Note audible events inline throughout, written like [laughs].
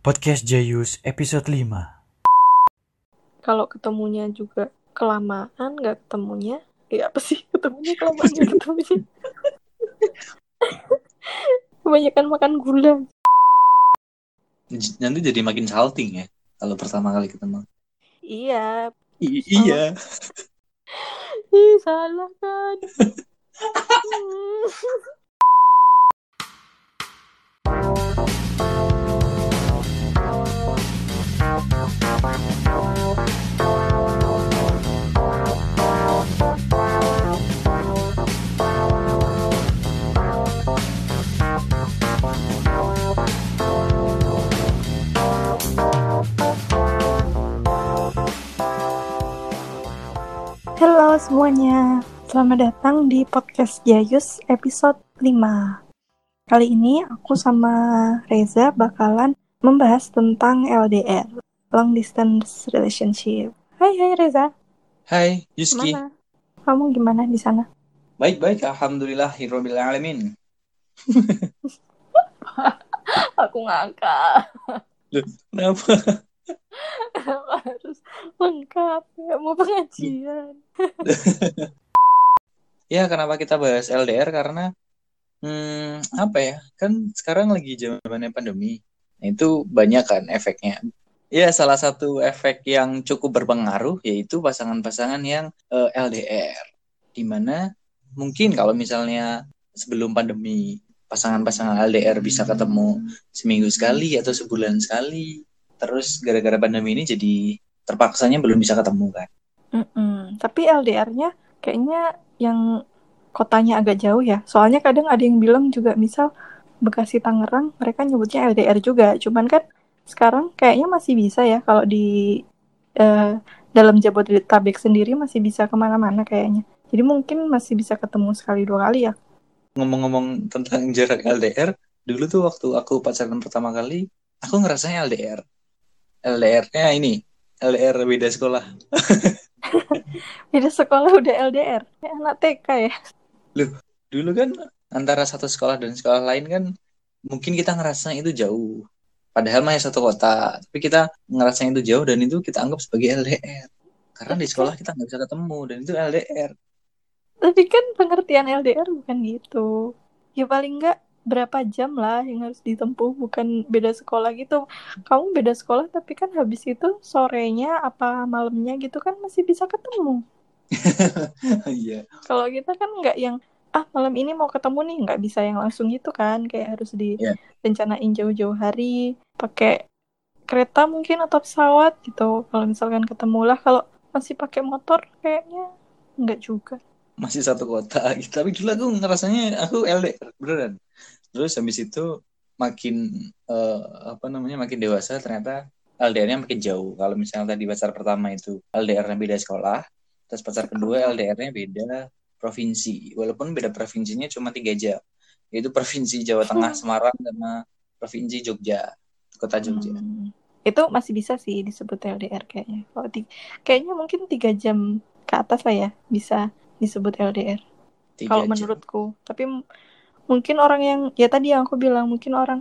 Podcast Jayus episode 5 kalau ketemunya juga kelamaan nggak ketemunya ya apa sih? [laughs] Ketemunya kelamaan nggak ketemunya. [laughs] Kebanyakan makan gula. J- nanti jadi makin salting ya kalau pertama kali ketemu. iya. I- iya. [laughs] ih salah kan semuanya, selamat datang di podcast Jayus episode 5 Kali ini aku sama Reza bakalan membahas tentang LDR Long Distance Relationship Hai hai Reza, Hai, Yuski. gimana? Kamu gimana di sana? Baik-baik, alhamdulillah, hirobil alamin. [laughs] [laughs] Aku ngangkat Kenapa? Ya mau pengajian [laughs] Ya, kenapa kita bahas LDR karena hmm, apa ya? Kan sekarang lagi zamannya pandemi. Nah, itu banyak kan efeknya. Ya, salah satu efek yang cukup berpengaruh yaitu pasangan-pasangan yang eh, LDR. Di mana mungkin kalau misalnya sebelum pandemi pasangan-pasangan LDR bisa ketemu seminggu sekali atau sebulan sekali. Terus gara-gara pandemi ini jadi terpaksanya belum bisa ketemu kan. Mm-mm. Tapi LDR-nya kayaknya yang kotanya agak jauh ya. Soalnya kadang ada yang bilang juga misal Bekasi Tangerang mereka nyebutnya LDR juga. Cuman kan sekarang kayaknya masih bisa ya kalau di eh, dalam Jabodetabek sendiri masih bisa ke mana-mana kayaknya. Jadi mungkin masih bisa ketemu sekali dua kali ya. Ngomong-ngomong tentang jarak LDR, dulu tuh waktu aku pacaran pertama kali, aku ngerasanya LDR. LDR-nya ini, LDR beda sekolah. [laughs] Beda sekolah udah LDR. Kayak anak TK ya. Dulu kan antara satu sekolah dan sekolah lain kan mungkin kita ngerasa itu jauh. Padahal mah ya satu kota, tapi kita ngerasa itu jauh dan itu kita anggap sebagai LDR. Karena di sekolah kita nggak bisa ketemu dan itu LDR. Tapi kan pengertian LDR bukan gitu. Ya paling enggak berapa jam lah yang harus ditempuh, bukan beda sekolah gitu. Kamu beda sekolah tapi kan habis itu sorenya apa malamnya gitu kan masih bisa ketemu. [laughs] Iya. Kalau kita kan nggak yang ah malam ini mau ketemu nih nggak bisa yang langsung gitu kan kayak harus Iya. direncanain jauh-jauh hari pakai kereta mungkin atau pesawat gitu kalau misalkan ketemu lah kalau masih pakai motor kayaknya nggak juga masih satu kota tapi dulu aku ngerasanya aku LDR beneran terus habis itu makin eh, apa namanya makin dewasa ternyata LDR-nya makin jauh kalau misalnya tadi pacar pertama itu LDR-nya beda sekolah terus pacar kedua LDR-nya beda provinsi walaupun beda provinsinya cuma tiga jam yaitu provinsi Jawa Tengah [laughs] Semarang sama provinsi Jogja kota Jogja Hmm. Itu masih bisa sih disebut LDR kayaknya. Kalau ti- kayaknya mungkin tiga jam ke atas lah ya bisa disebut LDR. Kalau menurutku. Tapi mungkin orang yang ya tadi yang aku bilang mungkin orang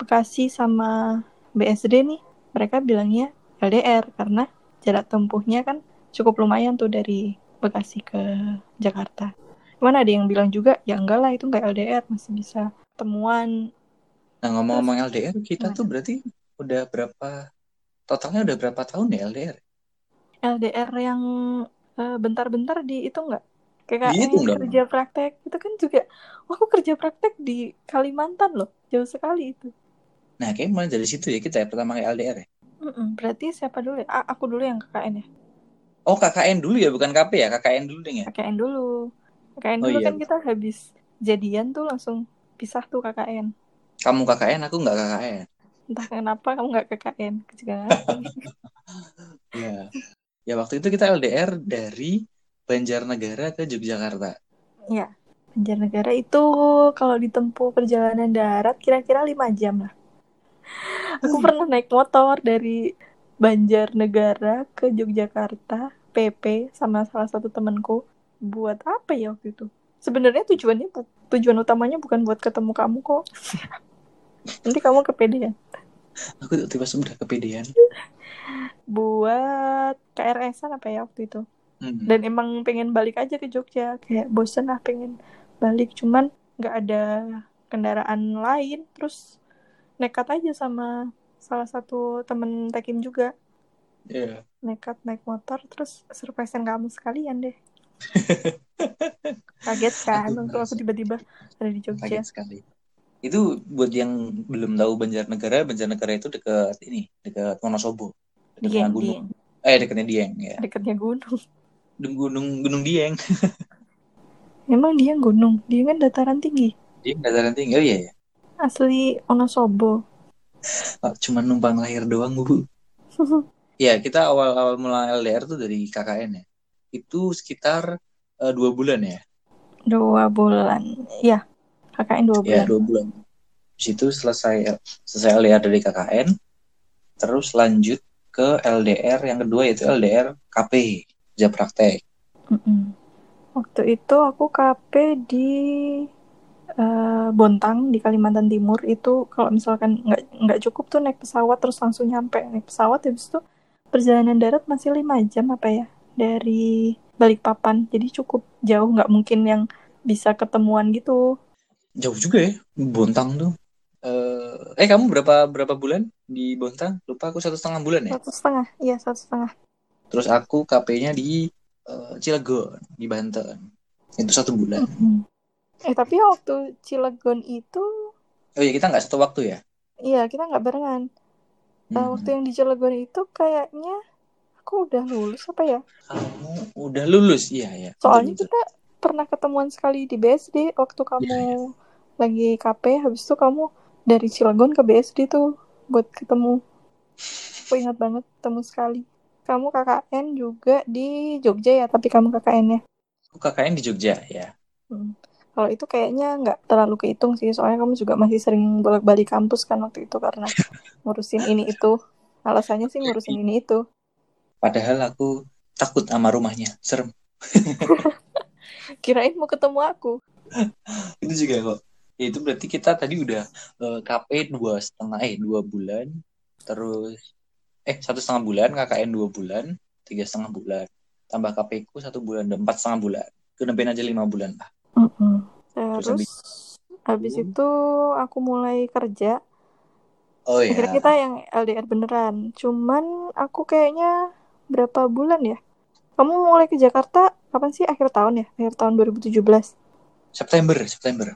Bekasi sama BSD nih mereka bilangnya LDR karena jarak tempuhnya kan cukup lumayan tuh dari Bekasi ke Jakarta. Mana ada yang bilang juga ya enggak lah itu enggak LDR masih bisa temuan nah ngomong-ngomong LDR kita gimana? tuh berarti udah berapa totalnya udah berapa tahun ya LDR LDR yang eh, bentar-bentar di itu enggak? KKN Dihitung dong. kerja praktek itu kan juga wah, aku kerja praktek di Kalimantan loh jauh sekali itu. Nah, kayak mulai dari situ ya kita ya pertama kali LDR ya. Mm-mm, berarti siapa dulu ya? Ah, aku dulu yang KKN ya. Oh, KKN dulu ya, bukan KP ya? KKN dulu deh ya. KKN dulu. KKN Oh dulu iya. kan kita habis jadian tuh langsung pisah tuh KKN. Kamu KKN, aku nggak KKN. Entah kenapa kamu nggak KKN. Juga. Ya. Ya waktu itu kita LDR dari Banjarnegara ke Yogyakarta. ya, Banjarnegara itu kalau ditempuh perjalanan darat kira-kira 5 jam lah. Aku [laughs] pernah naik motor dari Banjarnegara ke Yogyakarta, PP sama salah satu temanku. Buat apa ya waktu itu? Sebenarnya tujuannya tujuan utamanya bukan buat ketemu kamu kok. [laughs] Nanti kamu kepedean. Aku tiba-tiba udah kepedean. buat KRS-an apa ya waktu itu Hmm. dan emang pengen balik aja ke Jogja kayak bosen lah pengen balik cuman nggak ada kendaraan lain terus nekat aja sama salah satu temen tekim juga Iya. nekat naik motor terus surprisean kamu sekalian deh [laughs] kaget kan untuk aku tiba-tiba ada di Jogja Kaget sekali. Itu buat yang belum tahu Banjarnegara, Banjarnegara itu dekat ini, dekat Wonosobo. Dieng gunung. Dieng Eh, dekatnya Dieng ya. dekatnya gunung Gunung Gunung Dieng. [laughs] emang Dieng gunung Dieng kan dataran tinggi Dieng dataran tinggi. Oh iya ya. asli Wonosobo [laughs] Oh, Cuma numpang lahir doang, Bu. [laughs] Ya, kita awal-awal mulai LDR tuh dari KKN ya. Itu sekitar eh, dua bulan ya. dua bulan ya KKN dua Ya, bulan dua bulan. Di situ selesai selesai LDR dari KKN, terus lanjut ke LDR yang kedua yaitu LDR KP, kerja praktek. Mm-mm. Waktu itu aku KP di eh, Bontang di Kalimantan Timur itu kalau misalkan nggak nggak cukup tuh naik pesawat terus langsung nyampe naik pesawat habis itu perjalanan darat masih lima jam apa ya dari Balikpapan jadi cukup jauh nggak mungkin yang bisa ketemuan gitu Jauh juga ya, Bontang tuh. Eh, eh kamu berapa berapa bulan di Bontang? Lupa aku satu setengah bulan ya. satu setengah iya satu setengah Terus aku KP-nya di eh, Cilegon di Banten. Itu satu bulan. Mm-mm. eh tapi waktu Cilegon itu Oh iya kita nggak satu waktu ya? iya kita nggak barengan Eh, Hmm. waktu yang di Cilegon itu kayaknya aku udah lulus apa ya Kamu udah lulus, iya ya. Soalnya Betul, betul. kita pernah ketemuan sekali di BSD waktu kamu Iya, lagi KP, habis itu kamu dari Cilegon ke BSD tuh buat ketemu. Aku ingat banget ketemu sekali. Kamu KKN juga di Jogja ya, tapi kamu KKN-nya. Aku KKN di Jogja ya. Hmm. Kalau itu kayaknya nggak terlalu kehitung sih, soalnya kamu juga masih sering bolak-balik kampus kan waktu itu karena [laughs] ngurusin ini itu. Alasannya sih ngurusin ini itu. Padahal aku takut sama rumahnya, serem. [laughs] Kirain mau ketemu aku. [laughs] itu juga kok ya, itu berarti kita tadi udah eh, KP dua setengah eh dua bulan terus eh satu setengah bulan KKN dua bulan tiga setengah bulan tambah KP ku satu bulan dan empat setengah bulan kenempein aja lima bulan lah Mm-mm. Terus Terus habis- habis itu aku mulai kerja oh ya Akhirnya kita yang LDR beneran. Cuman aku kayaknya berapa bulan ya? Kamu mulai ke Jakarta kapan sih? Akhir tahun ya? Akhir tahun 2017. September September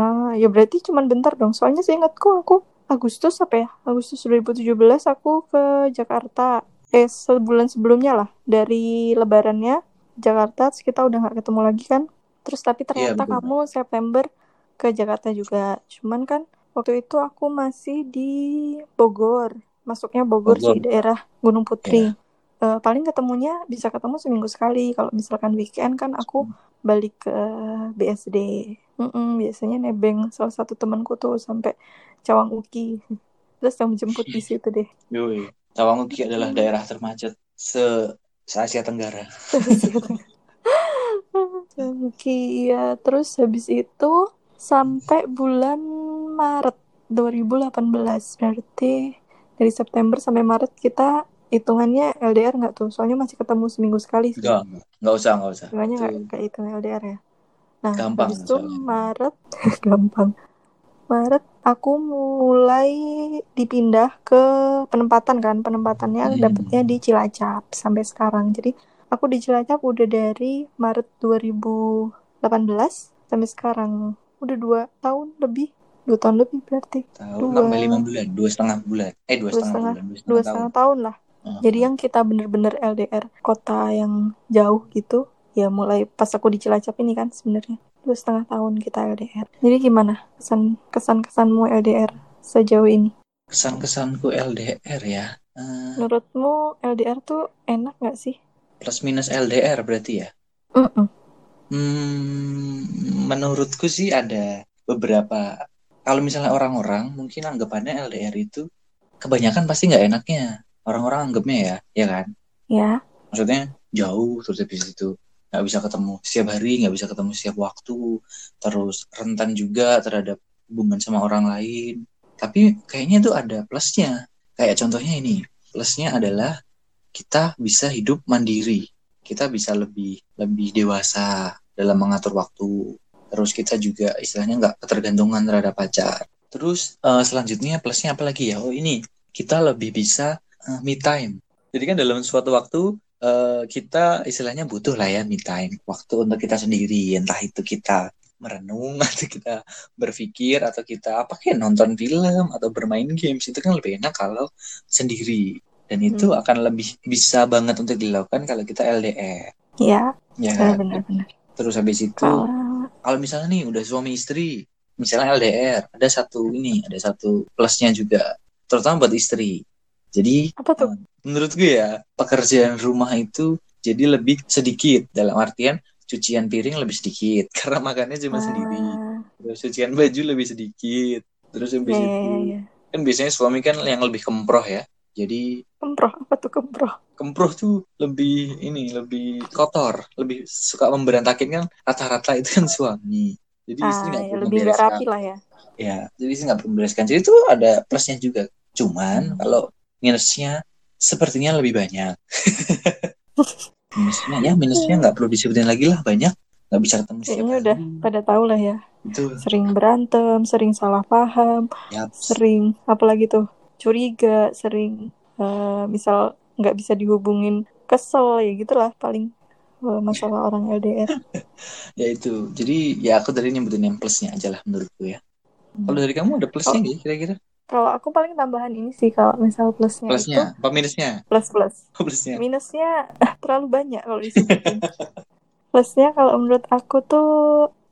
Ah, ya berarti cuman bentar dong. Soalnya saya ingatku aku Agustus apa ya? Agustus 2017 aku ke Jakarta. Eh, sebulan sebelumnya lah. Dari lebarannya Jakarta, terus kita udah nggak ketemu lagi kan. Terus tapi ternyata betul. kamu September ke Jakarta juga. Cuman kan waktu itu aku masih di Bogor. Masuknya Bogor, Bogor. sih, daerah Gunung Putri. Eh, paling ketemunya bisa ketemu seminggu sekali. Kalau misalkan weekend kan aku balik ke BSD. Mm-mm, biasanya nebeng salah satu temanku tuh sampai Cawang Uki. Terus yang menjemput di situ deh. Yoi. Cawang Uki adalah daerah termacet se Asia Tenggara Cawang Uki ya. Terus habis itu sampai bulan Maret 2018 berarti dari September sampai Maret kita hitungannya LDR nggak tuh? Soalnya masih ketemu seminggu sekali sih. enggak enggak usah enggak usah Hitungannya nggak kayak hitung LDR ya. Nah, Gampang habis itu soalnya. Maret [laughs] gampang. Maret aku mulai dipindah ke penempatan kan. Penempatannya Hmm. dapetnya di Cilacap sampai sekarang. Jadi aku di Cilacap udah dari Maret 2018 sampai sekarang. Udah dua tahun lebih. Dua tahun lebih berarti. tahun Dua. lima bulan dua setengah bulan eh dua Dua setengah setengah- bulan dua Dua setengah tahun setengah tahun lah. Ah. Jadi yang kita bener-bener LDR kota yang jauh gitu, ya mulai pas aku di Cilacap ini kan sebenarnya dua setengah tahun kita LDR. Jadi gimana kesan kesan kesanmu LDR sejauh ini? kesan-kesanku LDR ya Eh, Menurutmu LDR tuh enak nggak sih? plus minus LDR berarti ya Mm-mm. Hmm, menurutku sih ada beberapa. Kalau misalnya orang-orang mungkin anggapannya LDR itu kebanyakan pasti nggak enaknya. Orang-orang anggapnya ya, ya kan? Ya, Maksudnya jauh terus habis itu nggak bisa ketemu setiap hari, nggak bisa ketemu setiap waktu, terus rentan juga terhadap hubungan sama orang lain. tapi kayaknya itu ada plusnya. Kayak contohnya ini plusnya adalah kita bisa hidup mandiri. Kita bisa lebih lebih dewasa dalam mengatur waktu. Terus kita juga istilahnya nggak ketergantungan terhadap pacar. Terus uh, selanjutnya plusnya apa lagi ya? Oh ini. Kita lebih bisa uh, me time. Jadi kan dalam suatu waktu uh, kita istilahnya butuh lah ya me time waktu untuk kita sendiri entah itu kita merenung [laughs] atau kita berpikir atau kita apa kayak nonton film atau bermain games itu kan lebih enak kalau sendiri dan itu hmm. akan lebih bisa banget untuk dilakukan kalau kita LDR. Iya. Ya. Kan? Benar-benar. Terus habis itu oh. kalau misalnya nih udah suami istri, misalnya LDR, ada satu ini, ada satu plusnya juga, terutama buat istri. Jadi apa tuh? Menurut gue ya pekerjaan rumah itu jadi lebih sedikit dalam artian cucian piring lebih sedikit [laughs] karena makannya cuma ah. sendiri. Terus cucian baju lebih sedikit. Terus habis yeah, itu yeah, yeah. kan biasanya suami kan yang lebih kemproh ya. Jadi kemproh apa tuh kemproh? Kemproh tuh lebih ini lebih kotor, lebih suka memberantakin kan rata-rata itu kan suami. Jadi ah, istri nggak ya, lebih gak rapi lah ya. Ya, jadi istri nggak membereskan. Jadi itu ada plusnya juga. Cuman hmm. kalau minusnya sepertinya lebih banyak. [laughs] minusnya ya minusnya nggak perlu disebutin lagi lah banyak nggak bisa ketemu Kayaknya udah pada tahu lah ya. Betul. Sering berantem, sering salah paham, yep. sering apalagi tuh curiga sering uh, misal nggak bisa dihubungin kesel ya gitulah paling uh, masalah orang LDR [laughs] ya itu jadi ya aku dari nyebutin yang plusnya aja lah menurutku ya hmm. kalau dari kamu ada plusnya nggak oh. kira-kira kalau aku paling tambahan ini sih kalau misal plusnya plusnya itu, apa minusnya plus plus oh, [laughs] plusnya minusnya terlalu banyak kalau disebutin [laughs] plusnya kalau menurut aku tuh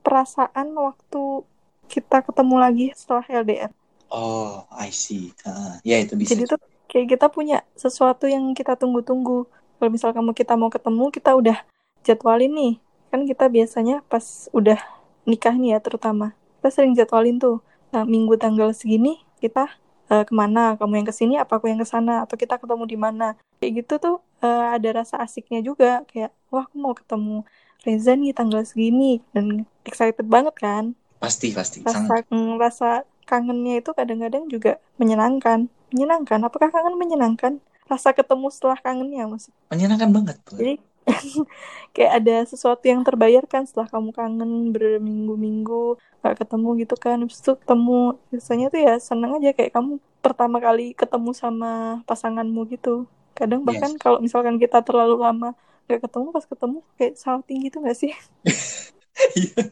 perasaan waktu kita ketemu lagi setelah LDR Oh, I see. Uh, ya itu bisa. Jadi tuh kayak kita punya sesuatu yang kita tunggu-tunggu. Kalau misal kamu kita mau ketemu, kita udah jadwalin nih. Kan kita biasanya pas udah nikah nih ya terutama. Kita sering jadwalin tuh. Nah, minggu tanggal segini kita uh, ke mana? Kamu yang ke sini, apa aku yang ke sana? Atau kita ketemu di mana? Kayak gitu tuh uh, ada rasa asiknya juga. Kayak, wah aku mau ketemu Reza nih tanggal segini. Dan excited banget kan? Pasti, pasti. Rasa, mm, rasa kangennya itu kadang-kadang juga menyenangkan. Menyenangkan. Apakah kangen menyenangkan? Rasa ketemu setelah kangennya maksud. Menyenangkan banget. Tuh. Jadi [laughs] kayak ada sesuatu yang terbayarkan setelah kamu kangen berminggu-minggu gak ketemu gitu kan. Habis itu ketemu. Biasanya tuh ya seneng aja kayak kamu pertama kali ketemu sama pasanganmu gitu. Kadang bahkan yes. kalau misalkan kita terlalu lama gak ketemu pas ketemu kayak salting gitu gak sih? Iya.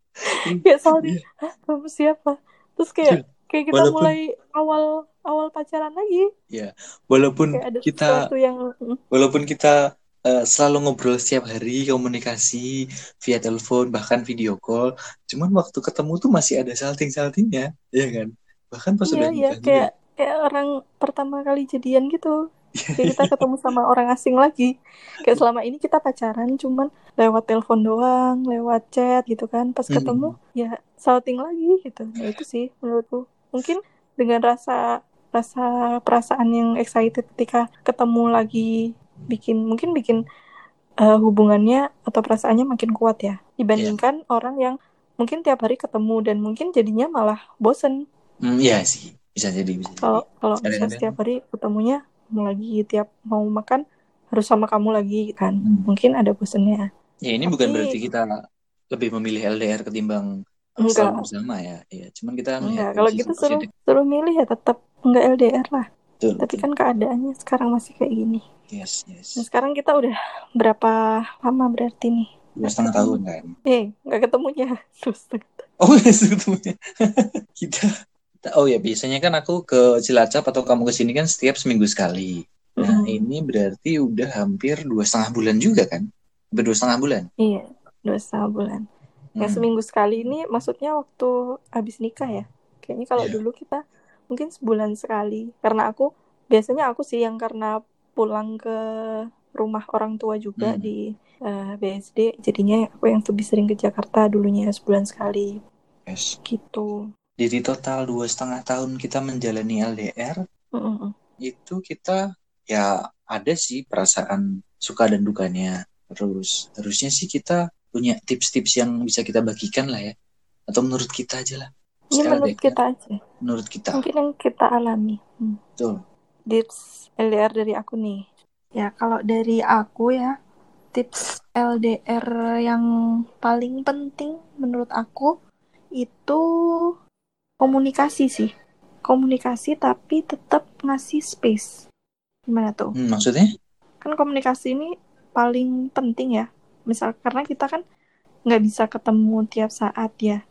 [laughs] kayak salting. Iya. Hah, kamu siapa? terus kayak iya. kayak kita walaupun, mulai awal awal pacaran lagi ya walaupun ada kita yang walaupun kita uh, selalu ngobrol setiap hari komunikasi via telepon bahkan video call. Cuman waktu ketemu tuh masih ada salting saltingnya ya kan? Bahkan pas iya, udah iya, kayak kayak orang pertama kali jadian gitu. [laughs] Kayak kita ketemu sama orang asing lagi. Kayak selama ini kita pacaran cuman lewat telepon doang lewat chat gitu kan. Pas ketemu hmm. ya salting lagi gitu. Nah itu sih menurutku. Mungkin dengan rasa rasa perasaan yang excited ketika ketemu lagi bikin mungkin bikin uh, hubungannya atau perasaannya makin kuat ya dibandingkan yeah. orang yang mungkin tiap hari ketemu dan mungkin jadinya malah bosen. Mm, iya sih bisa jadi bisa. Kalau kalau setiap hari ketemunya mau lagi tiap mau makan harus sama kamu lagi kan hmm. mungkin ada bosennya Ya ini Tapi... bukan berarti kita lebih memilih LDR ketimbang enggak bersama ya. Ya, cuman kita enggak. Kalau gitu suruh suruh milih ya tetap enggak LDR lah. Betul, Tapi betul. kan keadaannya sekarang masih kayak gini. Yes, yes. Nah, sekarang kita udah berapa lama berarti nih? Dua setengah tahun kan? Eh, nggak ketemunya. [laughs] Dua setengah Oh, nggak ketemunya. [laughs] kita, kita, oh ya biasanya kan aku ke Cilacap atau kamu ke sini kan setiap seminggu sekali. Nah, hmm. ini berarti udah hampir dua setengah bulan juga kan? Berdua setengah bulan? Iya, dua setengah bulan. Hmm. Yang seminggu sekali ini maksudnya waktu habis nikah ya? Kayaknya kalau yeah. dulu kita mungkin sebulan sekali. Karena aku, biasanya aku sih yang karena pulang ke rumah orang tua juga hmm. di uh, eh, BSD. Jadinya aku yang lebih sering ke Jakarta dulunya sebulan sekali. Yes. Gitu. Jadi total dua setengah tahun kita menjalani LDR, mm -mm. itu kita ya ada sih perasaan suka dan dukanya Terus harusnya sih kita punya tips-tips yang bisa kita bagikan lah ya. Atau menurut kita aja lah. Ini menurut LDR. kita aja. menurut kita Mungkin yang kita alami. Hmm. betul Tips LDR dari aku nih. Ya, kalau dari aku ya, tips LDR yang paling penting menurut aku itu komunikasi sih. Komunikasi tapi tetap ngasih space. Gimana tuh? Hmm, maksudnya Kan komunikasi ini paling penting ya. Misal karena kita kan nggak bisa ketemu tiap saat ya.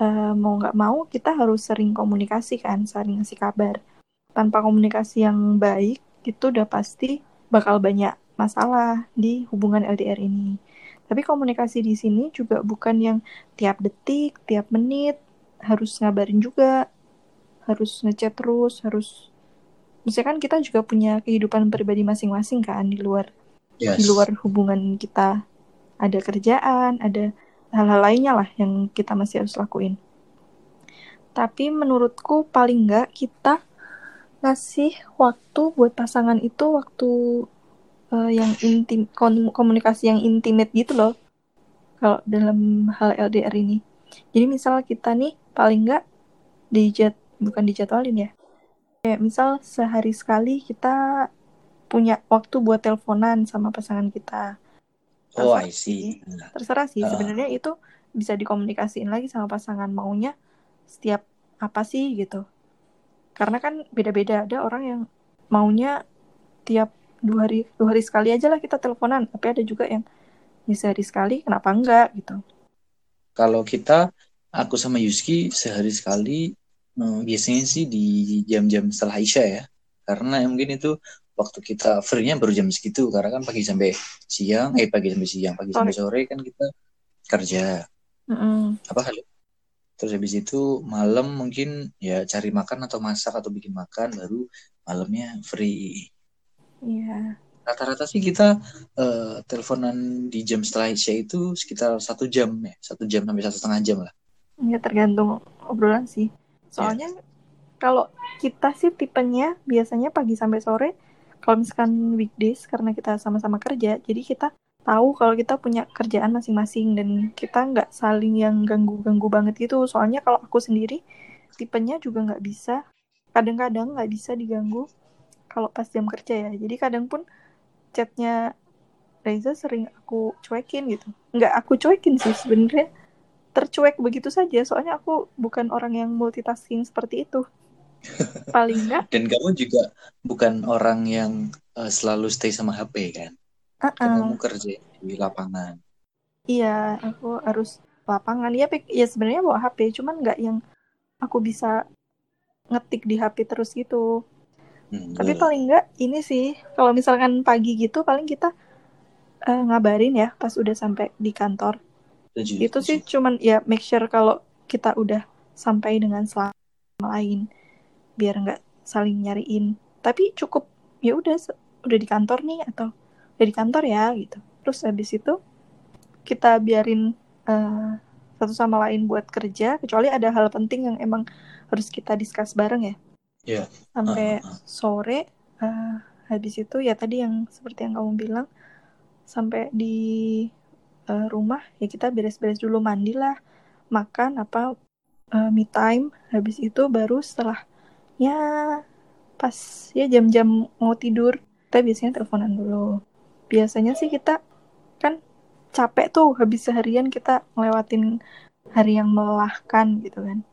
Eh, mau nggak mau kita harus sering komunikasi kan, saling ngasih kabar. Tanpa komunikasi yang baik itu udah pasti bakal banyak masalah di hubungan LDR ini. Tapi komunikasi di sini juga bukan yang tiap detik, tiap menit harus ngabarin juga, harus ngechat terus, harus Maksudnya kan kita juga punya kehidupan pribadi masing-masing kan di luar yes. di luar hubungan kita ada kerjaan, ada hal-hal lainnya lah yang kita masih harus lakuin. Tapi menurutku paling nggak kita ngasih waktu buat pasangan itu waktu eh, yang intim kom- komunikasi yang intimate gitu loh. Kalau dalam hal LDR ini. Jadi misal kita nih paling nggak dijad bukan dijadwalin ya. Kayak misal sehari sekali kita punya waktu buat teleponan sama pasangan kita oh I see. Terserah sih. Ah. sebenarnya itu bisa dikomunikasiin lagi sama pasangan maunya setiap apa sih gitu. Karena kan beda-beda. Ada orang yang maunya tiap dua hari dua hari sekali aja lah kita teleponan. Tapi ada juga yang ya sehari sekali kenapa enggak gitu. Kalau kita aku sama Yuski sehari sekali eh, biasanya sih di jam-jam setelah Isya ya. Karena mungkin itu waktu kita free-nya baru jam segitu karena kan pagi sampai siang eh pagi sampai siang pagi sampai sore kan kita kerja. Mm-mm. apa hal terus habis itu malam mungkin ya cari makan atau masak atau bikin makan baru malamnya free. Iya. Rata-rata sih kita eh, teleponan di jam setelah Isya itu sekitar satu jam ya satu jam sampai satu setengah jam lah. Ya tergantung obrolan sih. Soalnya kalau kita sih tipenya biasanya pagi sampai sore kalau misalkan weekdays karena kita sama-sama kerja jadi kita tahu kalau kita punya kerjaan masing-masing dan kita nggak saling yang ganggu-ganggu banget gitu. Soalnya kalau aku sendiri tipenya juga nggak bisa kadang-kadang nggak bisa diganggu kalau pas jam kerja ya. Jadi kadang pun chatnya Reza sering aku cuekin gitu. Nggak aku cuekin sih sebenarnya tercuek begitu saja. Soalnya aku bukan orang yang multitasking seperti itu paling nggak dan kamu juga bukan orang yang eh, selalu stay sama HP kan uh-uh. kan kamu kerja di lapangan Iya, aku harus lapangan. Ya, ya sebenarnya bawa HP, cuman nggak yang aku bisa ngetik di HP terus gitu. Hmm, Tapi betul. paling nggak ini sih, kalau misalkan pagi gitu, paling kita eh, ngabarin ya pas udah sampai di kantor. Setuju, Itu setuju. sih cuman ya make sure kalau kita udah sampai dengan selamat sama lain, biar nggak saling nyariin. Tapi cukup ya udah udah di kantor nih atau udah di kantor ya gitu. Terus habis itu kita biarin eh, satu sama lain buat kerja, kecuali ada hal penting yang emang harus kita discuss bareng ya. Iya. Sampai ah, ah. sore, eh, habis itu ya tadi yang seperti yang kamu bilang, sampai di eh, rumah ya kita beres-beres dulu mandi lah, makan apa eh, me time, habis itu baru setelah ya pas ya jam-jam mau tidur kita biasanya teleponan dulu. Biasanya sih kita kan capek tuh habis seharian kita ngelewatin hari yang melelahkan gitu kan.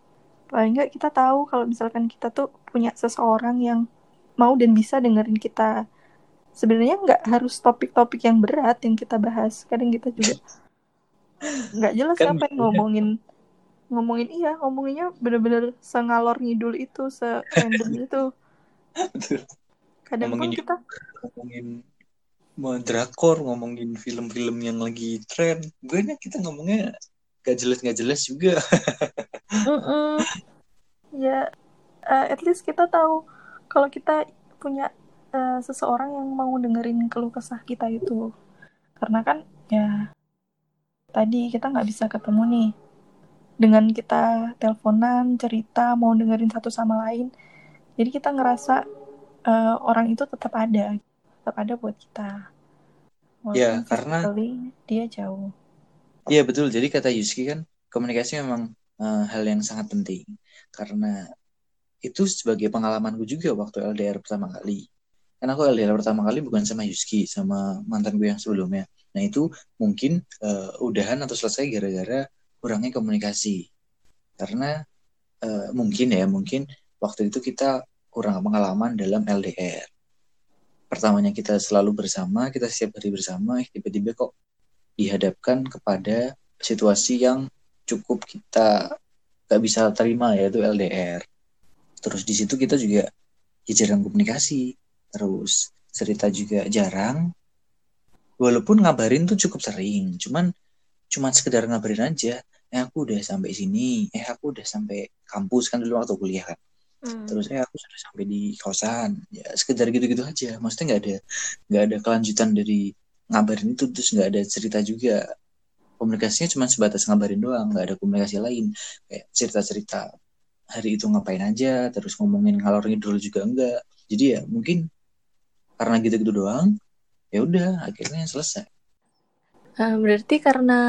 Paling nggak kita tahu kalau misalkan kita tuh punya seseorang yang mau dan bisa dengerin kita. Sebenarnya nggak harus topik-topik yang berat yang kita bahas. Kadang kita juga nggak jelas Kan apa yang ngomongin ngomongin iya ngomonginnya bener-bener sengalor ngidul itu se random [laughs] itu kadang pun Ngomongin kita ngomongin drakor ngomongin film-film yang lagi tren gue kita ngomongnya gak jelas gak jelas juga. [laughs] Mm-mm. ya eh, at least kita tahu kalau kita punya eh, seseorang yang mau dengerin keluh kesah kita itu. Karena kan ya tadi kita nggak bisa ketemu nih dengan kita teleponan cerita mau dengerin satu sama lain jadi kita ngerasa eh, orang itu tetap ada tetap ada buat kita Ya, walaupun karena- physically dia jauh Iya betul jadi kata Yuski kan komunikasi memang uh, hal yang sangat penting karena itu sebagai pengalamanku juga waktu LDR pertama kali. Karena aku LDR pertama kali bukan sama Yuski, sama mantan gue yang sebelumnya. Nah itu mungkin uh, udahan atau selesai gara-gara kurangnya komunikasi. Karena uh, mungkin ya, mungkin waktu itu kita kurang pengalaman dalam LDR. Pertamanya kita selalu bersama, kita setiap hari bersama, tiba-tiba kok dihadapkan kepada situasi yang cukup kita gak bisa terima yaitu LDR terus di situ kita juga ya jarang komunikasi terus cerita juga jarang walaupun ngabarin tuh cukup sering cuman cuman sekedar ngabarin aja eh aku udah sampai sini. Eh aku udah sampai kampus. Kan dulu waktu kuliah kan. Hmm. terus eh aku sudah sampai di kosan. Ya sekedar gitu-gitu aja. Maksudnya nggak ada nggak ada kelanjutan dari ngabarin itu. Terus nggak ada cerita juga. Komunikasinya cuma sebatas ngabarin doang. Nggak ada komunikasi lain. Kayak cerita-cerita hari itu ngapain aja. Terus ngomongin ngalor ngidul juga enggak jadi ya mungkin karena gitu-gitu doang ya udah akhirnya selesai. Uh, berarti karena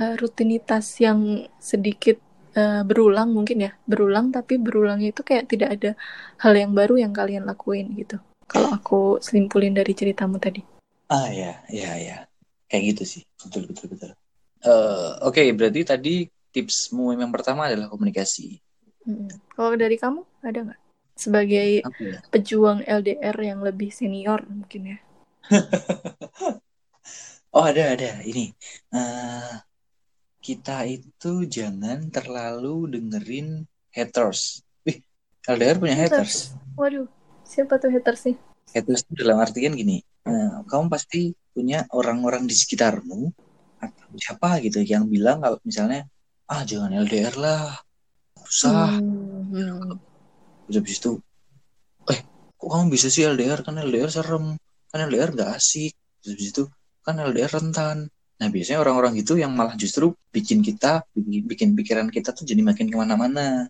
uh, rutinitas yang sedikit uh, berulang mungkin ya. Berulang tapi berulangnya itu kayak tidak ada hal yang baru yang kalian lakuin gitu. Kalau aku selimpulin dari ceritamu tadi. Ah ya ya ya. Kayak gitu sih. Betul betul betul. Uh, oke okay, berarti tadi tipsmu yang pertama adalah komunikasi. Hmm. Kalau dari kamu ada nggak? Sebagai ya? pejuang LDR yang lebih senior mungkin ya? [laughs] oh ada ada. Ini. Uh, kita itu jangan terlalu dengerin haters. Wih LDR punya haters. haters. Waduh siapa tuh haters sih? Haters itu dalam artian gini, uh, kamu pasti punya orang-orang di sekitarmu atau siapa gitu yang bilang kalau misalnya ah jangan LDR lah susah hmm. terus habis itu eh kok kamu bisa sih LDR kan LDR serem kan LDR gak asik terus habis itu kan LDR rentan nah biasanya orang-orang gitu yang malah justru bikin kita bikin pikiran kita tuh jadi makin ke mana-mana.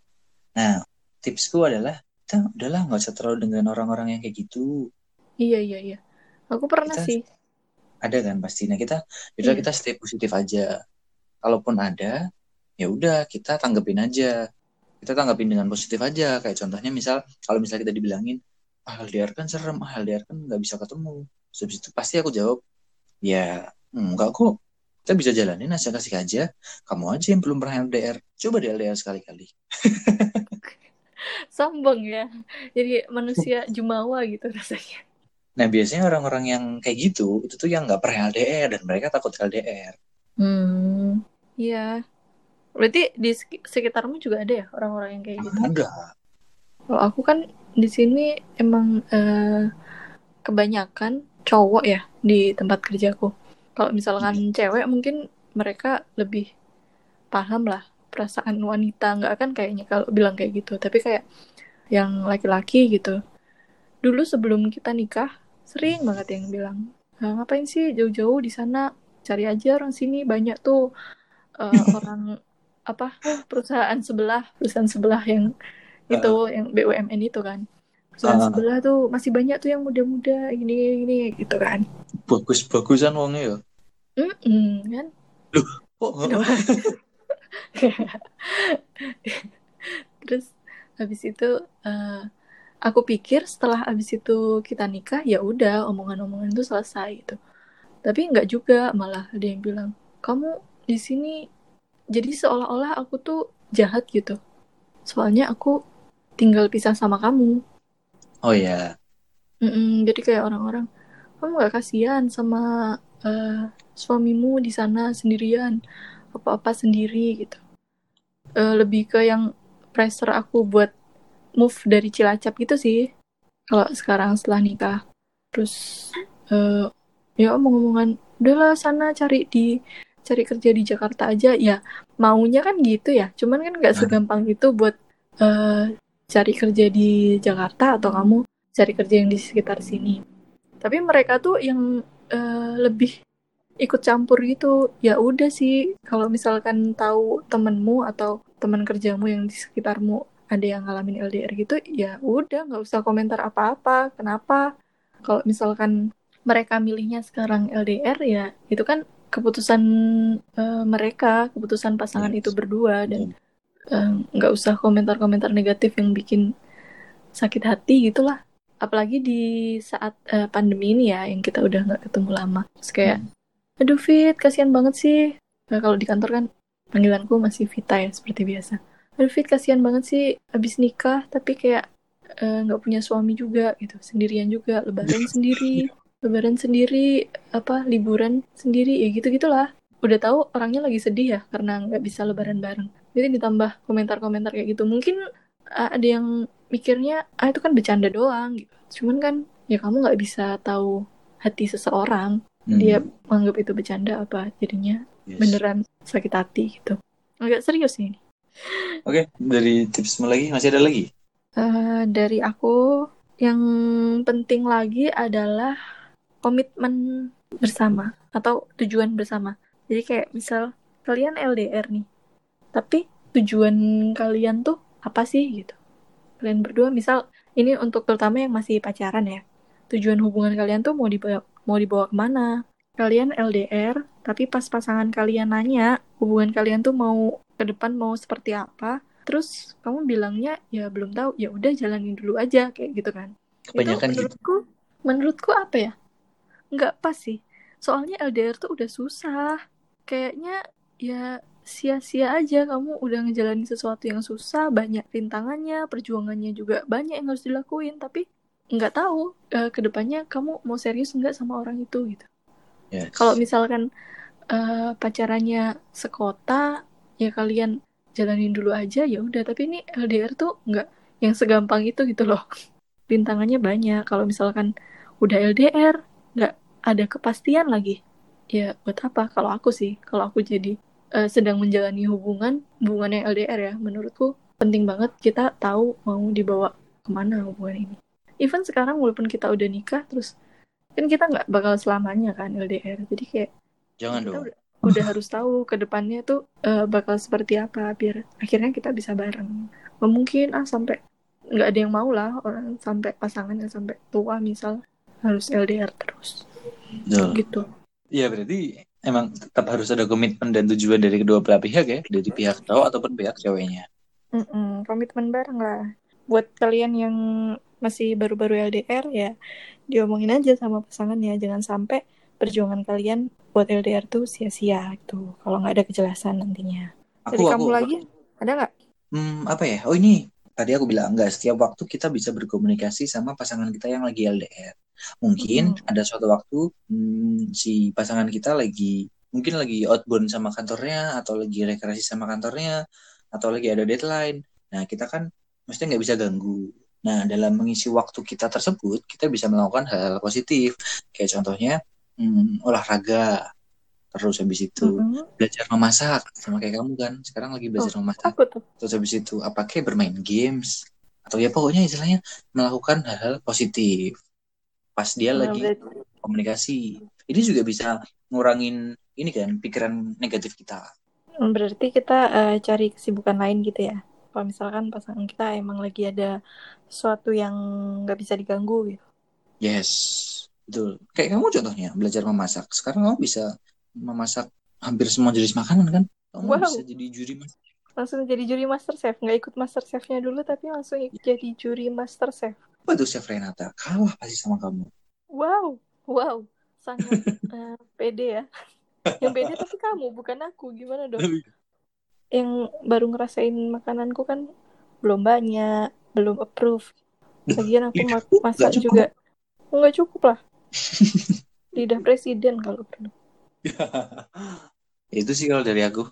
Nah tipsku adalah kita udahlah nggak usah terlalu dengan orang-orang yang kayak gitu. Iya iya iya. Aku pernah kita, sih. Ada kan pasti. Nah kita udah iya. kita stay positif aja. Kalaupun ada ya udah kita tanggepin aja. Kita tanggapin dengan positif aja. Kayak contohnya misal kalau misalnya kita dibilangin ah LDR kan serem ah LDR kan nggak bisa ketemu. Habis itu pasti aku jawab ya enggak kok. Kita bisa jalanin asal kasih aja. Kamu aja yang belum pernah LDR coba di LDR sekali-kali. Sombong ya. Jadi manusia jumawa gitu rasanya. Nah biasanya orang-orang yang kayak gitu itu tuh yang nggak pernah LDR dan mereka takut LDR hmm iya. Berarti di sekitarmu juga ada ya orang-orang yang kayak gitu? Ada. Kalau aku kan di sini emang uh, kebanyakan cowok ya di tempat kerjaku. Kalau misalkan hmm. cewek mungkin mereka lebih paham lah perasaan wanita nggak akan kayaknya kalau bilang kayak gitu. Tapi kayak yang laki-laki gitu. Dulu sebelum kita nikah sering banget yang bilang nah, ngapain sih jauh-jauh di sana cari aja orang sini banyak tuh uh, [laughs] orang apa perusahaan sebelah perusahaan sebelah yang itu uh, yang BUMN itu kan perusahaan uh, sebelah tuh masih banyak tuh yang muda-muda ini ini gitu kan bagus bagusan uangnya ya mm -mm, kan? Loh, kok [laughs] [laughs] terus habis itu uh, aku pikir setelah habis itu kita nikah ya udah omongan-omongan itu selesai gitu. Tapi nggak juga malah ada yang bilang kamu di sini jadi seolah-olah aku tuh jahat gitu. Soalnya aku tinggal pisah sama kamu. Oh ya yeah. jadi kayak orang-orang kamu gak kasihan sama uh, suamimu di sana sendirian apa-apa sendiri gitu. Uh, lebih ke yang pressure aku buat move dari Cilacap gitu sih kalau sekarang setelah nikah. Terus uh, ya omong-omongan udahlah sana cari di cari kerja di Jakarta aja. Ya maunya kan gitu ya cuman kan nggak nah. segampang itu buat uh, cari kerja di Jakarta atau kamu cari kerja yang di sekitar sini. Tapi mereka tuh yang uh, lebih ikut campur gitu ya udah sih kalau misalkan tahu temenmu atau teman kerjamu yang di sekitarmu ada yang ngalamin LDR gitu ya udah nggak usah komentar apa-apa kenapa kalau misalkan mereka milihnya sekarang LDR ya itu kan keputusan eh, mereka, keputusan pasangan Yes. itu berdua dan eh, nggak usah komentar-komentar negatif yang bikin sakit hati gitulah. Apalagi di saat eh, pandemi ini ya yang kita udah nggak ketemu lama. Terus kayak, aduh Fit, kasihan banget sih. Nah, kalau di kantor kan panggilanku masih Vita ya seperti biasa. Aduh Fit, kasihan banget sih abis nikah tapi kayak eh, nggak punya suami juga gitu, sendirian juga, lebaran [laughs] sendiri, lebaran sendiri, apa liburan sendiri ya gitu gitulah. Udah tahu orangnya lagi sedih ya karena nggak bisa lebaran bareng. Jadi ditambah komentar-komentar kayak gitu. Mungkin uh, ada yang mikirnya ah itu kan bercanda doang gitu. Cuman kan ya kamu nggak bisa tahu hati seseorang. Hmm, Dia menganggap itu bercanda apa jadinya yes. beneran sakit hati gitu. Agak serius nih. Oke, dari tipsmu lagi masih ada lagi? Eh, dari aku yang penting lagi adalah komitmen bersama atau tujuan bersama. Jadi kayak misal kalian LDR nih, tapi tujuan kalian tuh apa sih gitu? Kalian berdua misal ini untuk terutama yang masih pacaran ya. Tujuan hubungan kalian tuh mau dibawa mau dibawa ke mana? Kalian LDR, tapi pas pasangan kalian nanya hubungan kalian tuh mau ke depan mau seperti apa, terus kamu bilangnya ya belum tahu, ya udah jalanin dulu aja kayak gitu kan. Kebanyakan itu gitu. menurutku menurutku apa ya nggak pas sih soalnya LDR tuh udah susah kayaknya ya sia-sia aja. Kamu udah ngejalanin sesuatu yang susah banyak rintangannya perjuangannya juga banyak yang harus dilakuin. Tapi nggak tahu eh, ke depannya kamu mau serius nggak sama orang itu gitu. Yes. kalau misalkan eh, pacarannya sekota ya kalian jalanin dulu aja ya udah. Tapi ini LDR tuh nggak yang segampang itu gitu loh. [laughs] Rintangannya banyak. Kalau misalkan udah LDR nggak ada kepastian lagi. Ya buat apa? Kalau aku sih kalau aku jadi eh, sedang menjalani hubungan hubungan yang LDR ya menurutku penting banget kita tahu mau dibawa ke mana hubungan ini even sekarang walaupun kita udah nikah terus kan kita nggak bakal selamanya kan LDR jadi kayak Jangan kita dong. udah, udah harus tahu ke depannya tuh eh, bakal seperti apa biar akhirnya kita bisa bareng Nggak mungkin ah sampai nggak ada yang mau lah orang sampai pasangannya sampai tua misal harus LDR terus Betul. gitu Iya berarti emang tetap harus ada komitmen dan tujuan dari kedua belah pihak ya, dari pihak cowok ataupun pihak ceweknya. Mm-mm, komitmen bareng lah. Buat kalian yang masih baru-baru LDR ya diomongin aja sama pasangannya. Jangan sampai perjuangan kalian buat LDR tuh sia-sia gitu. Kalau nggak ada kejelasan nantinya. Dari Aku kamu aku lagi ada nggak? Hmm, apa ya? Oh ini tadi aku bilang enggak setiap waktu kita bisa berkomunikasi sama pasangan kita yang lagi LDR. Mungkin Mm-mm. ada suatu waktu hmm, si pasangan kita lagi mungkin lagi outbound sama kantornya atau lagi rekreasi sama kantornya atau lagi ada deadline. Nah, kita kan mesti nggak bisa ganggu. Nah, dalam mengisi waktu kita tersebut, kita bisa melakukan hal-hal positif. Kayak contohnya hmm, olahraga. Terus habis itu Mm-mm. belajar memasak sama kayak kamu kan. Sekarang lagi belajar memasak aku tuh terus habis itu apa kayak bermain games atau ya pokoknya istilahnya melakukan hal-hal positif pas dia Nah, lagi komunikasi ini juga bisa ngurangin ini kan pikiran negatif kita Berarti kita eh, cari kesibukan lain gitu ya. Kalau misalkan pasangan kita emang lagi ada sesuatu yang nggak bisa diganggu gitu. yes betul kayak kamu contohnya belajar memasak sekarang kamu bisa memasak hampir semua jenis makanan kan kamu Wow. bisa jadi juri mas Langsung jadi juri master chef. Nggak ikut master chefnya dulu tapi langsung ikut jadi juri master chef. apa tuh chef Renata kalah pasti sama kamu Wow, wow, sangat [laughs] eh, pede ya. [laughs] Yang pede tapi kamu bukan aku. Gimana dong? Yang baru ngerasain makananku kan belum banyak, belum approve. Lagian aku ma- masak juga. Nggak cukup lah. [laughs] Lidah presiden kalau perlu. [laughs] itu sih kalau dari aku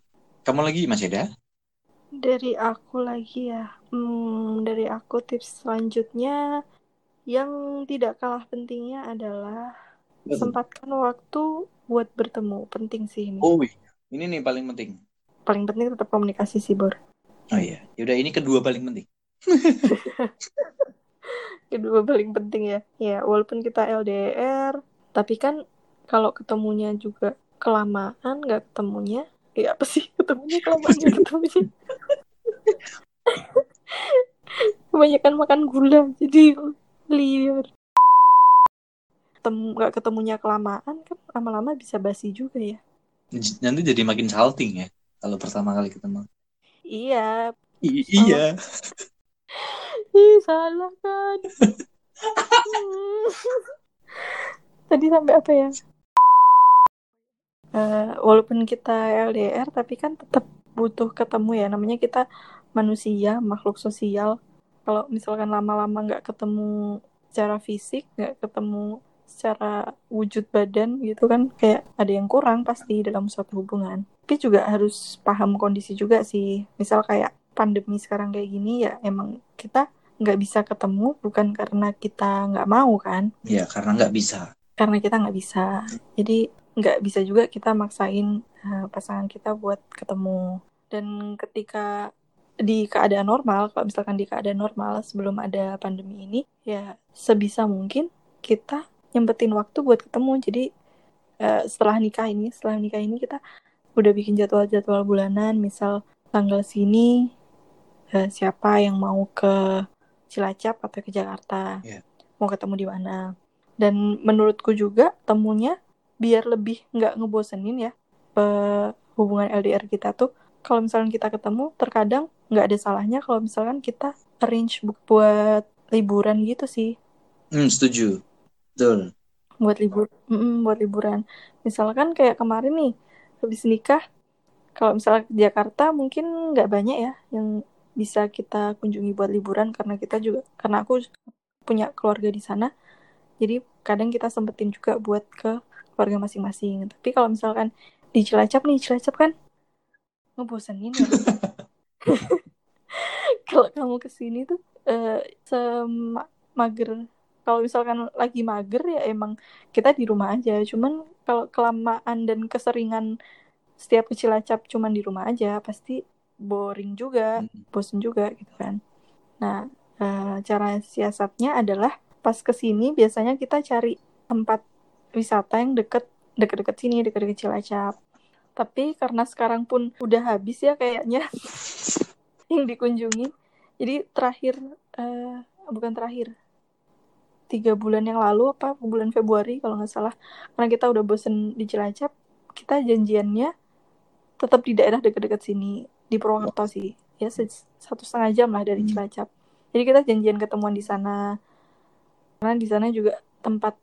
kamu lagi masih ada Dari aku lagi ya. Hmm, dari aku tips selanjutnya yang tidak kalah pentingnya adalah sempatkan waktu buat bertemu. Penting sih ini. oh iya. ini nih paling penting Paling penting tetap komunikasi sih, Bor. Oh iya, yaudah ini kedua paling penting. [laughs] Kedua paling penting ya. Ya, walaupun kita LDR, tapi kan kalau ketemunya juga kelamaan, nggak ketemunya. Ya apa sih ketemunya kelamaan nggak ketemunya? Kebanyakan makan gula, jadi liar. Ketemu, nggak ketemunya kelamaan kan lama-lama bisa basi juga ya. J- Nanti jadi makin salting ya kalau pertama kali ketemu. Iya. I- iya. [laughs] Ih, salah kan. [laughs] Hmm. Tadi sampai apa ya? Eh, walaupun kita LDR, tapi kan tetap butuh ketemu ya. Namanya kita manusia, makhluk sosial. Kalau misalkan lama-lama nggak ketemu secara fisik, nggak ketemu secara wujud badan gitu kan, kayak ada yang kurang pasti dalam suatu hubungan. Tapi juga harus paham kondisi juga sih. Misal kayak pandemi sekarang kayak gini ya emang kita nggak bisa ketemu bukan karena kita nggak mau kan, Ya karena nggak bisa. karena kita nggak bisa. Jadi nggak bisa juga kita maksain uh, pasangan kita buat ketemu. Dan ketika di keadaan normal, kalau misalkan di keadaan normal sebelum ada pandemi ini, ya sebisa mungkin kita nyempetin waktu buat ketemu. Jadi uh, setelah nikah ini, setelah nikah ini kita udah bikin jadwal-jadwal bulanan, misal tanggal sini uh, siapa yang mau ke Cilacap atau ke Jakarta, Iya. mau ketemu di mana. Dan menurutku juga temunya biar lebih nggak ngebosenin ya eh, hubungan LDR kita tuh kalau misalkan kita ketemu terkadang nggak ada salahnya kalau misalkan kita arrange bu- buat liburan gitu sih Hmm, setuju. Betul. buat libur mm, buat liburan misalkan kayak kemarin nih habis nikah kalau misalnya ke Jakarta mungkin nggak banyak ya yang bisa kita kunjungi buat liburan karena kita juga karena aku punya keluarga di sana jadi kadang kita sempetin juga buat ke keluarga masing-masing. Tapi kalau misalkan di Cilacap nih Cilacap kan ngebosenin ya. [laughs] Kalau kamu ke sini tuh eh semager kalau misalkan lagi mager ya emang kita di rumah aja. Cuman kalau kelamaan dan keseringan setiap ke Cilacap cuman di rumah aja pasti boring juga Hmm. bosen juga gitu kan. Nah eh, cara siasatnya adalah pas ke sini biasanya kita cari tempat wisata yang deket deket-deket sini deket-deket Cilacap. Tapi karena sekarang pun udah habis ya kayaknya [laughs] yang dikunjungi jadi terakhir eh, bukan terakhir tiga bulan yang lalu apa bulan Februari kalau nggak salah karena kita udah bosen di Cilacap kita janjiannya tetap di daerah dekat-dekat sini di Purwokerto sih. Ya satu setengah jam lah dari Hmm. Cilacap. Jadi kita janjian ketemuan di sana. Karena di sana juga tempat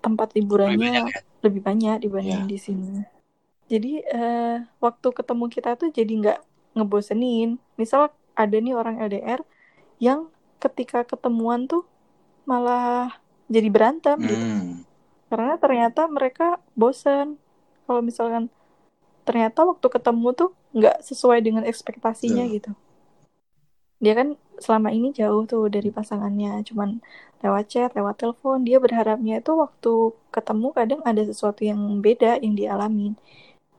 tempat Lebih liburannya banyak ya. lebih banyak dibanding Iya. di sini jadi eh, waktu ketemu kita tuh jadi nggak ngebosenin misal ada nih orang LDR yang ketika ketemuan tuh malah jadi berantem gitu Hmm. karena ternyata mereka bosen kalau misalkan ternyata waktu ketemu tuh nggak sesuai dengan ekspektasinya Betul. gitu dia kan selama ini jauh tuh dari pasangannya. Cuman lewat chat lewat telepon dia berharapnya itu waktu ketemu kadang ada sesuatu yang beda yang dialamin.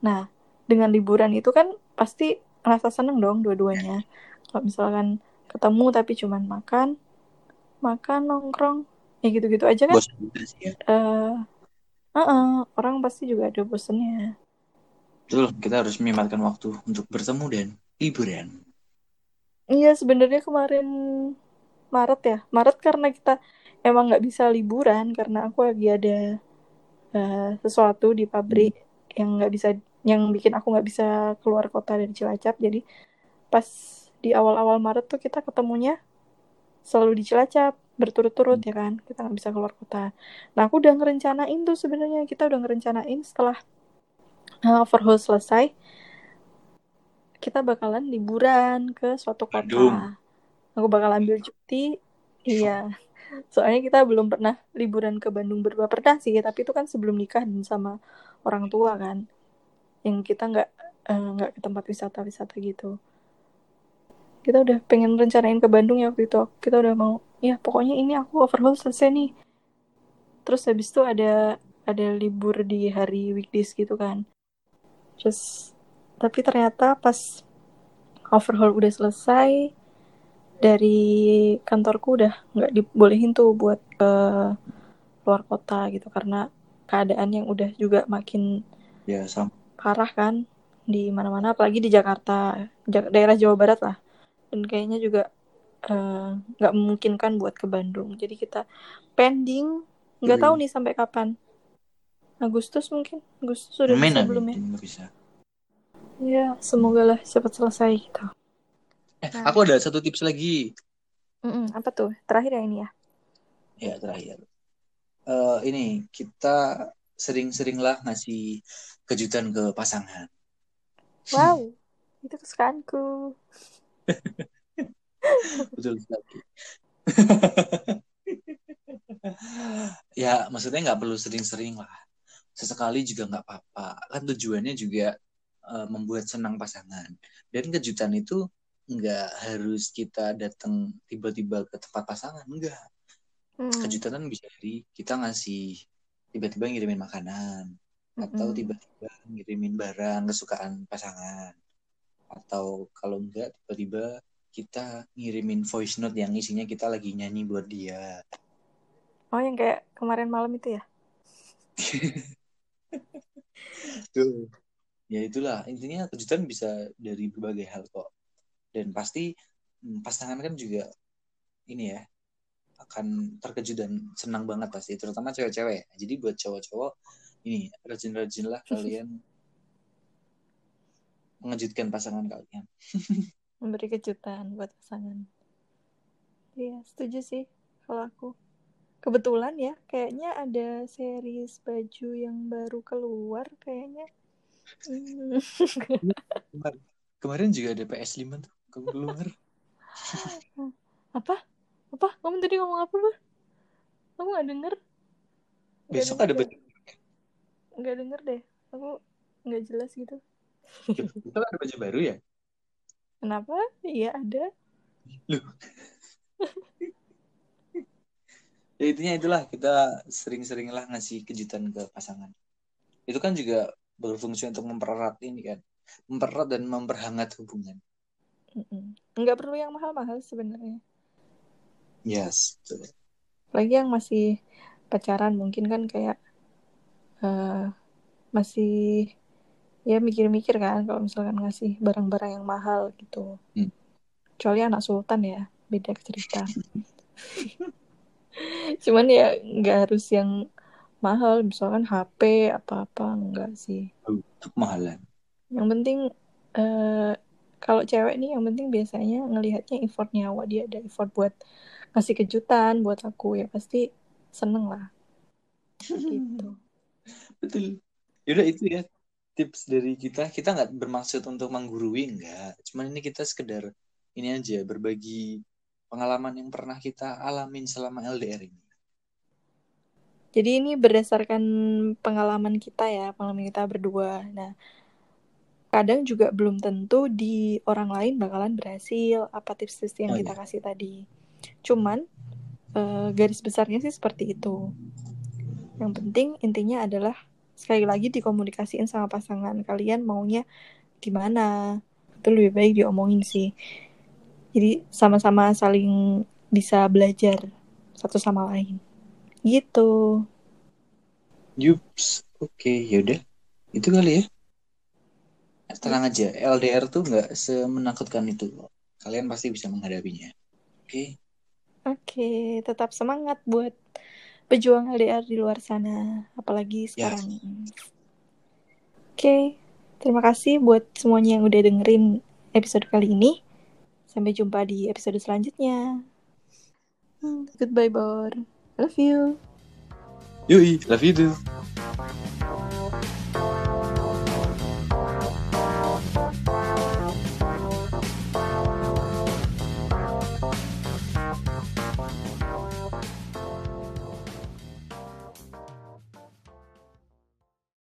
Nah dengan liburan itu kan pasti rasa seneng dong dua-duanya. Kalau misalkan ketemu tapi cuman makan makan nongkrong ya gitu-gitu aja kan. Bosan ya. eh eh, orang pasti juga ada bosennya. Betul, kita harus menyematkan waktu untuk bertemu dan liburan. Iya sebenarnya kemarin Maret ya. Maret karena kita emang nggak bisa liburan karena aku lagi ada eh, sesuatu di pabrik yang nggak bisa yang bikin aku nggak bisa keluar kota dari Cilacap. Jadi pas di awal-awal Maret tuh kita ketemunya selalu di Cilacap berturut-turut ya kan kita nggak bisa keluar kota. Nah aku udah ngerencanain tuh sebenarnya. Kita udah ngerencanain setelah eh, overhaul selesai kita bakalan liburan ke suatu kota. Bandung. aku bakal ambil cuti. Iya. Soalnya kita belum pernah liburan ke Bandung berdua. Pernah sih tapi itu kan sebelum nikah dan sama orang tua kan. Yang kita nggak eh, nggak ke tempat wisata-wisata gitu. Kita udah pengen rencanain ke Bandung ya waktu itu. Kita udah mau ya pokoknya ini aku overhaul selesai nih. Terus habis itu ada ada libur di hari weekdays gitu kan. Terus tapi ternyata pas overhaul udah selesai dari kantorku udah nggak dibolehin tuh buat ke luar kota gitu karena keadaan yang udah juga makin Ya, sama. parah kan di mana-mana apalagi di Jakarta Ja- daerah Jawa Barat lah dan kayaknya juga eh, nggak memungkinkan buat ke Bandung jadi kita pending nggak tahu Hmm. nih sampai kapan Agustus mungkin. Agustus sudah bisa amin. belum ya? Bisa. Ya, semoga lah cepat selesai gitu. Eh, Nah. aku ada satu tips lagi. Mm-mm, apa tuh? Terakhir ya ini ya? Ya, terakhir. Eh, ini kita sering-seringlah ngasih kejutan ke pasangan. Wow, itu kesukaanku. [laughs] Betul sekali. [laughs] ya, maksudnya nggak perlu sering-sering lah. Sesekali juga nggak apa-apa. Kan tujuannya juga eh, membuat senang pasangan. Dan kejutan itu nggak harus kita datang tiba-tiba ke tempat pasangan. Enggak. Hmm, Kejutan kan bisa dari kita ngasih tiba-tiba ngirimin makanan. Atau mm-mm. tiba-tiba ngirimin barang kesukaan pasangan. Atau kalau enggak tiba-tiba kita ngirimin voice note yang isinya kita lagi nyanyi buat dia. Oh, yang kayak kemarin malam itu ya? [laughs] Tuh. Ya itulah intinya kejutan bisa dari berbagai hal kok. Dan pasti hmm, pasangan kan juga ini ya akan terkejut dan senang banget pasti, terutama cewek-cewek. Jadi buat cowok-cowok ini rajin-rajinlah [laughs] kalian mengejutkan pasangan kalian. [laughs] Memberi kejutan buat pasangan. Iya, setuju sih kalau aku. Kebetulan ya, kayaknya ada series baju yang baru keluar kayaknya. Kemar- Kemarin juga ada PS5 tuh keluar. [laughs] apa? Apa? Kamu tadi ngomong apa, Bah? Aku nggak denger. Nggak Besok denger ada deh. Nggak denger deh. Aku nggak jelas gitu. besok ada baju baru ya? Kenapa? Iya, ada. Loh. ya intinya itulah kita sering-seringlah ngasih kejutan ke pasangan. Itu kan juga berfungsi untuk mempererat ini kan, mempererat dan memperhangat hubungan. Nggak perlu yang mahal-mahal sebenarnya. Yes. betul. Lagi yang masih pacaran mungkin kan kayak eh, masih ya mikir-mikir kan kalau misalkan ngasih barang-barang yang mahal gitu. Hmm. Kecuali anak sultan ya, beda cerita. [laughs] Cuman ya nggak harus yang mahal, misalkan HP apa-apa enggak sih. Itu kemahalan. Yang penting eh, kalau cewek nih yang penting biasanya ngelihatnya effort nyawa dia ada effort buat ngasih kejutan buat aku ya pasti seneng lah gitu. [laughs] Betul. Yaudah itu ya tips dari kita. Kita nggak bermaksud untuk menggurui, enggak. Cuman ini kita sekedar ini aja berbagi pengalaman yang pernah kita alamin selama LDR ini. Jadi ini berdasarkan pengalaman kita ya, pengalaman kita berdua. Nah, kadang juga belum tentu di orang lain bakalan berhasil apa tips-tips yang Oh, kita iya. kasih tadi. Cuman eh, garis besarnya sih seperti itu. Yang penting intinya adalah sekali lagi dikomunikasiin sama pasangan kalian maunya gimana. Itu lebih baik diomongin sih. Jadi sama-sama saling bisa belajar satu sama lain. Gitu. Yups, oke, yaudah. Itu kali ya. Tenang aja, LDR tuh nggak semenakutkan itu. Kalian pasti bisa menghadapinya. Oke, Oke, tetap semangat buat pejuang LDR di luar sana, apalagi Ya. sekarang. Oke, terima kasih buat semuanya yang udah dengerin episode kali ini. Sampai jumpa di episode selanjutnya. Hmm, Goodbye, Bor. Love you. Yui, love you too.